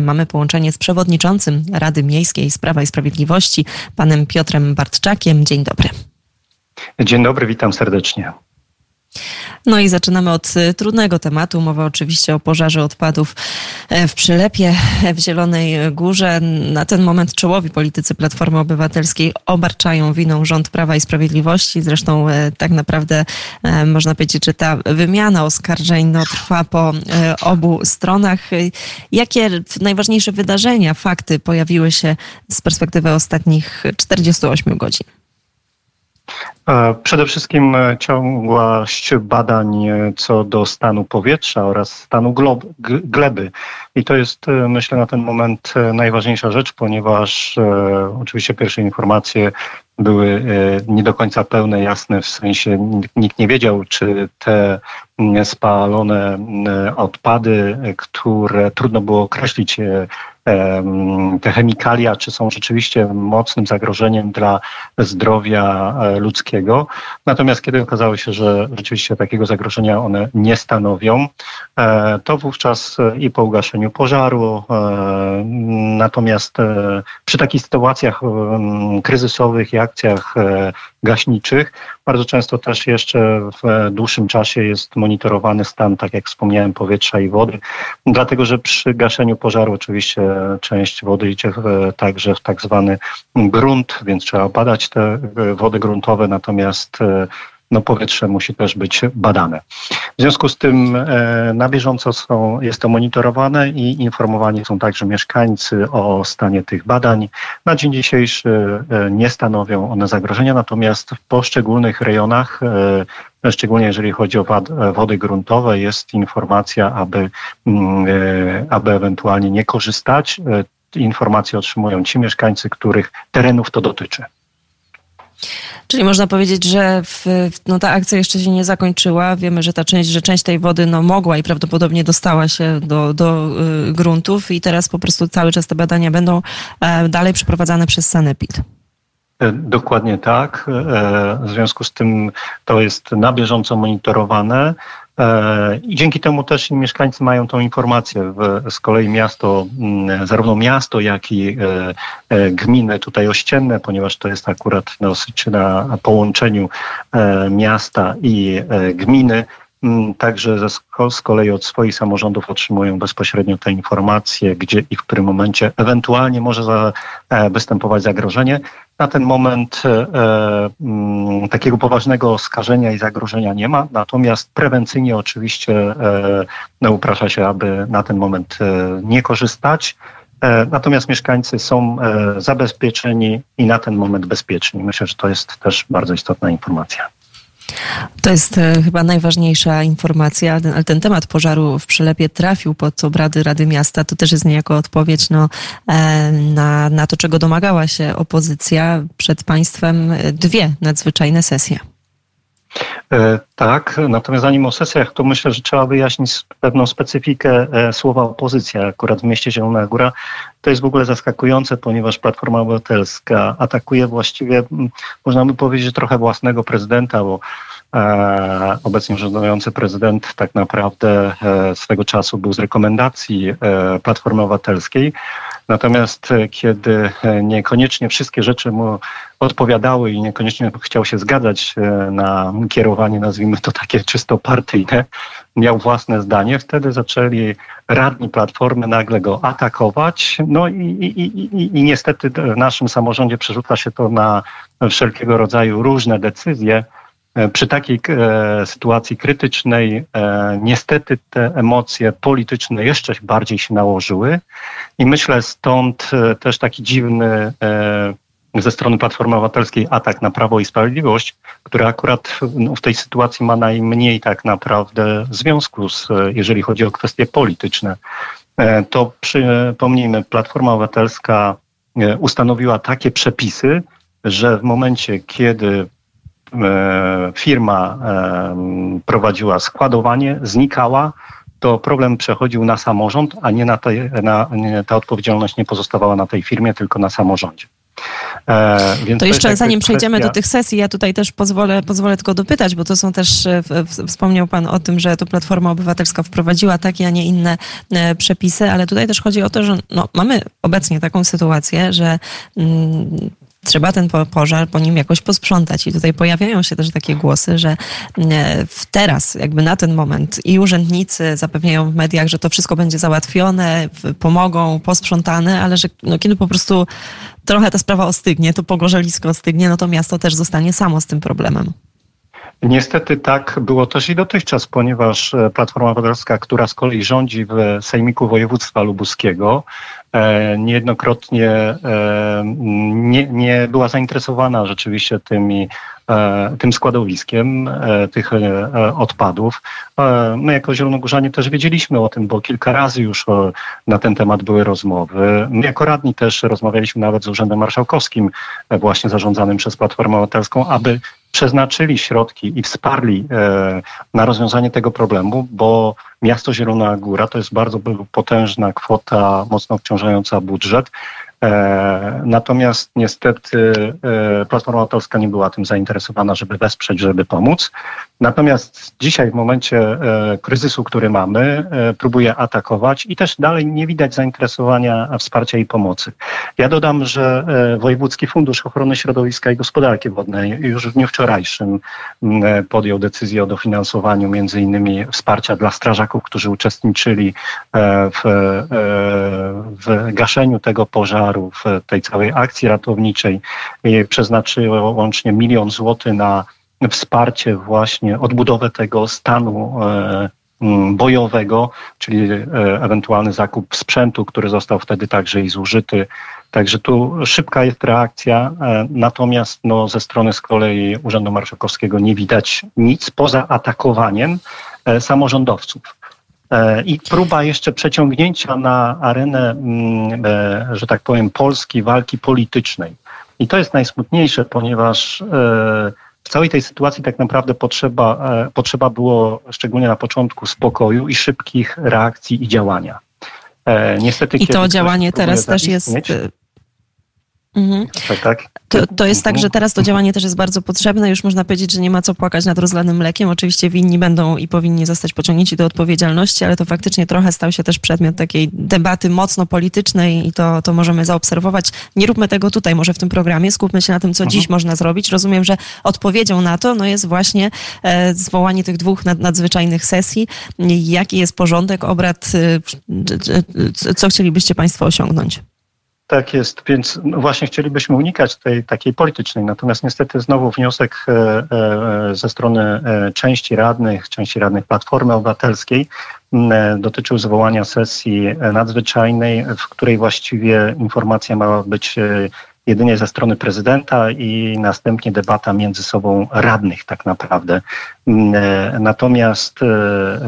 Mamy połączenie z przewodniczącym Rady Miejskiej Sprawa i Sprawiedliwości, panem Piotrem Bartczakiem. Dzień dobry. Dzień dobry, witam serdecznie. No i zaczynamy od y, trudnego tematu. Mowa oczywiście o pożarze odpadów e, w Przylepie, w Zielonej Górze. Na ten moment czołowi politycy Platformy Obywatelskiej obarczają winą rząd Prawa i Sprawiedliwości. Zresztą e, tak naprawdę e, można powiedzieć, że ta wymiana oskarżeń no, trwa po obu stronach. Jakie najważniejsze wydarzenia, fakty pojawiły się z perspektywy ostatnich 48 godzin? E, przede wszystkim e, ciągłość badań e, co do stanu powietrza oraz stanu gleby. I to jest, myślę, na ten moment najważniejsza rzecz, ponieważ e, oczywiście pierwsze informacje były nie do końca pełne, jasne, w sensie nikt nie wiedział, czy te spalone odpady, które trudno było określić te chemikalia, czy są rzeczywiście mocnym zagrożeniem dla zdrowia e, ludzkiego. Natomiast kiedy okazało się, że rzeczywiście takiego zagrożenia one nie stanowią, e, to wówczas e, i po ugaszeniu pożaru, natomiast przy takich sytuacjach kryzysowych i akcjach gaśniczych. Bardzo często też jeszcze w dłuższym czasie jest monitorowany stan, tak jak wspomniałem, powietrza i wody, dlatego że przy gaszeniu pożaru oczywiście część wody idzie także w tak zwany grunt, więc trzeba badać te wody gruntowe, natomiast e, no powietrze musi też być badane. W związku z tym e, na bieżąco są, jest to monitorowane i informowani są także mieszkańcy o stanie tych badań. Na dzień dzisiejszy e, nie stanowią one zagrożenia, natomiast w poszczególnych rejonach e, szczególnie jeżeli chodzi o wody gruntowe, jest informacja, aby, mm, aby ewentualnie nie korzystać. Informacje otrzymują ci mieszkańcy, których terenów to dotyczy. Czyli można powiedzieć, że w, no, ta akcja jeszcze się nie zakończyła. Wiemy, że ta część, że część tej wody no, mogła i prawdopodobnie dostała się do, do y, gruntów i teraz po prostu cały czas te badania będą e, dalej przeprowadzane przez Sanepid. E, dokładnie tak. E, w związku z tym to jest na bieżąco monitorowane. E, I dzięki temu też mieszkańcy mają tą informację. Z kolei miasto, mm, zarówno miasto, jak i gminy tutaj ościenne, ponieważ to jest akurat dosyć na połączeniu miasta i gminy, Także z kolei od swoich samorządów otrzymują bezpośrednio te informacje, gdzie i w którym momencie ewentualnie może występować zagrożenie. Na ten moment e, mm, takiego poważnego skażenia i zagrożenia nie ma, natomiast prewencyjnie oczywiście e, no, uprasza się, aby na ten moment e, nie korzystać. E, natomiast mieszkańcy są e, zabezpieczeni i na ten moment bezpieczni. Myślę, że to jest też bardzo istotna informacja. To jest e, chyba najważniejsza informacja, ale ten temat pożaru w Przylepie trafił pod obrady Rady Miasta. To też jest niejako odpowiedź no, e, na, na to, czego domagała się opozycja. Przed państwem dwie nadzwyczajne sesje. E, tak, natomiast zanim o sesjach, to myślę, że trzeba wyjaśnić pewną specyfikę słowa opozycja. Akurat w mieście Zielona Góra to jest w ogóle zaskakujące, ponieważ Platforma Obywatelska atakuje właściwie, można by powiedzieć, trochę własnego prezydenta, bo E, obecnie rządzący prezydent tak naprawdę e, swego czasu był z rekomendacji e, Platformy Obywatelskiej. Natomiast kiedy niekoniecznie wszystkie rzeczy mu odpowiadały i niekoniecznie chciał się zgadzać na kierowanie, nazwijmy to takie czysto partyjne, miał własne zdanie, wtedy zaczęli radni Platformy nagle go atakować. No i, i, i, i niestety w naszym samorządzie przerzuca się to na wszelkiego rodzaju różne decyzje, E, przy takiej e, sytuacji krytycznej e, niestety te emocje polityczne jeszcze bardziej się nałożyły i myślę stąd też taki dziwny ze strony Platformy Obywatelskiej atak na Prawo i Sprawiedliwość, który akurat no, w tej sytuacji ma najmniej tak naprawdę związku z, jeżeli chodzi o kwestie polityczne. To przypomnijmy, Platforma Obywatelska ustanowiła takie przepisy, że w momencie, kiedy E, firma e, prowadziła składowanie, znikała, to problem przechodził na samorząd, a nie na, tej, na nie, ta odpowiedzialność nie pozostawała na tej firmie, tylko na samorządzie. E, to jeszcze zanim przejdziemy kwestia... do tych sesji, ja tutaj też pozwolę, pozwolę tylko dopytać, bo to są też, e, wspomniał Pan o tym, że to Platforma Obywatelska wprowadziła takie, a nie inne e, przepisy, ale tutaj też chodzi o to, że no, mamy obecnie taką sytuację, że mm, trzeba ten pożar po nim jakoś posprzątać. I tutaj pojawiają się też takie głosy, że e, teraz, jakby na ten moment i urzędnicy zapewniają w mediach, że to wszystko będzie załatwione, pomogą, posprzątane, ale że no, kiedy po prostu trochę ta sprawa ostygnie, to pogorzelisko ostygnie, no to miasto też zostanie samo z tym problemem. Niestety tak było też i dotychczas, ponieważ e, Platforma Obywatelska, która z kolei rządzi w Sejmiku Województwa Lubuskiego, e, niejednokrotnie e, nie, nie była zainteresowana rzeczywiście tymi tym składowiskiem tych odpadów. My jako Zielonogórzanie też wiedzieliśmy o tym, bo kilka razy już na ten temat były rozmowy. My jako radni też rozmawialiśmy nawet z Urzędem Marszałkowskim, właśnie zarządzanym przez Platformę Obywatelską, aby przeznaczyli środki i wsparli e, na rozwiązanie tego problemu, bo miasto Zielona Góra to jest bardzo potężna kwota, mocno obciążająca budżet. E, natomiast niestety e, Platforma Obywatelska nie była tym zainteresowana, żeby wesprzeć, żeby pomóc. Natomiast dzisiaj w momencie e, kryzysu, który mamy, próbuje atakować i też dalej nie widać zainteresowania wsparcia i pomocy. Ja dodam, że Wojewódzki Fundusz Ochrony Środowiska i Gospodarki Wodnej już w dniu wczorajszym podjął decyzję o dofinansowaniu między innymi wsparcia dla strażaków, którzy uczestniczyli w, w gaszeniu tego pożaru w tej całej akcji ratowniczej przeznaczyło łącznie milion złotych na wsparcie właśnie odbudowę tego stanu e, bojowego, czyli e, ewentualny zakup sprzętu, który został wtedy także i zużyty. Także tu szybka jest reakcja, e, natomiast no, ze strony z kolei Urzędu Marszałkowskiego nie widać nic poza atakowaniem samorządowców. I próba jeszcze przeciągnięcia na arenę, że tak powiem, Polski walki politycznej. I to jest najsmutniejsze, ponieważ całej tej sytuacji tak naprawdę potrzeba, potrzeba było, szczególnie na początku, spokoju i szybkich reakcji i działania. Niestety, I to działanie teraz też jest Mhm. Tak, tak. To, to jest tak, że teraz to działanie też jest bardzo potrzebne. Już można powiedzieć, że nie ma co płakać nad rozlanym mlekiem. Oczywiście winni będą i powinni zostać pociągnięci do odpowiedzialności, ale to faktycznie trochę stał się też przedmiot takiej debaty mocno politycznej i to, to możemy zaobserwować. Nie róbmy tego tutaj, może w tym programie. Skupmy się na tym, co mhm. dziś można zrobić. Rozumiem, że odpowiedzią na to no jest właśnie e, zwołanie tych dwóch nad, nadzwyczajnych sesji. Jaki jest porządek obrad? E, co chcielibyście Państwo osiągnąć? Tak jest, więc właśnie chcielibyśmy unikać tej takiej politycznej, natomiast niestety znowu wniosek e, e, ze strony e, części radnych, części radnych Platformy Obywatelskiej dotyczył zwołania sesji nadzwyczajnej, w której właściwie informacja mała być jedynie ze strony prezydenta i następnie debata między sobą radnych tak naprawdę. Mm, e, natomiast e,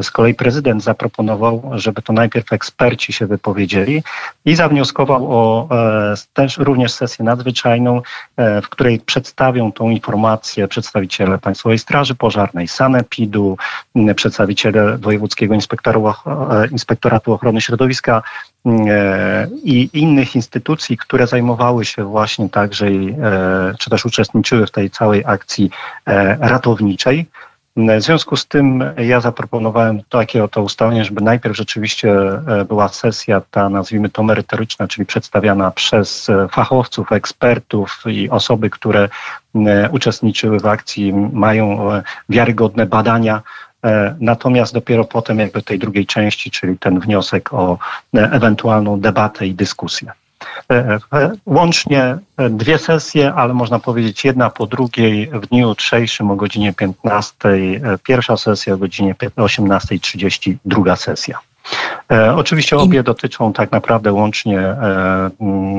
z kolei prezydent zaproponował, żeby to najpierw eksperci się wypowiedzieli i zawnioskował o e, też również sesję nadzwyczajną, w której przedstawią tą informację przedstawiciele Państwowej Straży Pożarnej, Sanepidu, przedstawiciele Wojewódzkiego Inspektoratu Ochrony Środowiska i innych instytucji, które zajmowały się właśnie także, czy też uczestniczyły w tej całej akcji ratowniczej. W związku z tym ja zaproponowałem takie oto ustalenie, żeby najpierw rzeczywiście e, była sesja ta, nazwijmy to merytoryczna, czyli przedstawiana przez e, fachowców, ekspertów i osoby, które e, uczestniczyły w akcji, mają wiarygodne badania. Natomiast dopiero potem jakby tej drugiej części, czyli ten wniosek o ewentualną debatę i dyskusję. E, e, łącznie dwie sesje, ale można powiedzieć jedna po drugiej w dniu jutrzejszym o godzinie 15. E, pierwsza sesja o godzinie 18.30, druga sesja. oczywiście obie dotyczą tak naprawdę łącznie,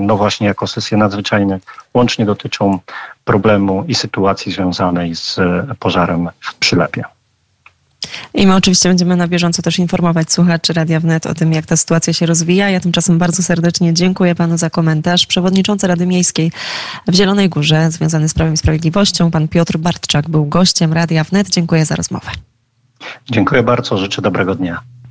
no właśnie jako sesje nadzwyczajne, łącznie dotyczą problemu i sytuacji związanej z pożarem w Przylepie. I my oczywiście będziemy na bieżąco też informować słuchaczy Radia Wnet o tym, jak ta sytuacja się rozwija. Ja tymczasem bardzo serdecznie dziękuję panu za komentarz. Przewodniczący Rady Miejskiej w Zielonej Górze, związany z Prawem i Sprawiedliwością, pan Piotr Bartczak był gościem Radia Wnet. Dziękuję za rozmowę. Dziękuję bardzo, życzę dobrego dnia.